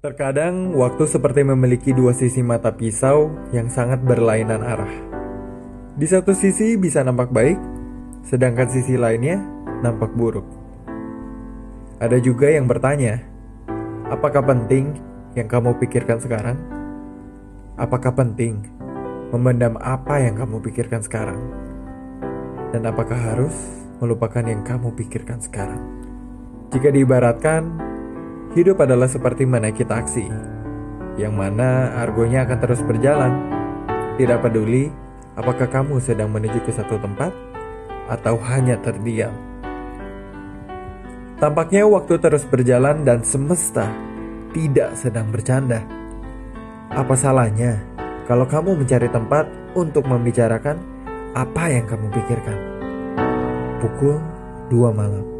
Terkadang waktu seperti memiliki dua sisi mata pisau yang sangat berlainan arah. Di satu sisi bisa nampak baik, sedangkan sisi lainnya nampak buruk. Ada juga yang bertanya, apakah penting yang kamu pikirkan sekarang? Apakah penting memendam apa yang kamu pikirkan sekarang? Dan apakah harus melupakan yang kamu pikirkan sekarang? Jika diibaratkan, Hidup adalah seperti menaiki taksi, yang mana argonya akan terus berjalan. Tidak peduli apakah kamu sedang menuju ke satu tempat atau hanya terdiam. Tampaknya waktu terus berjalan dan semesta tidak sedang bercanda. Apa salahnya kalau kamu mencari tempat untuk membicarakan apa yang kamu pikirkan? Pukul 2 malam.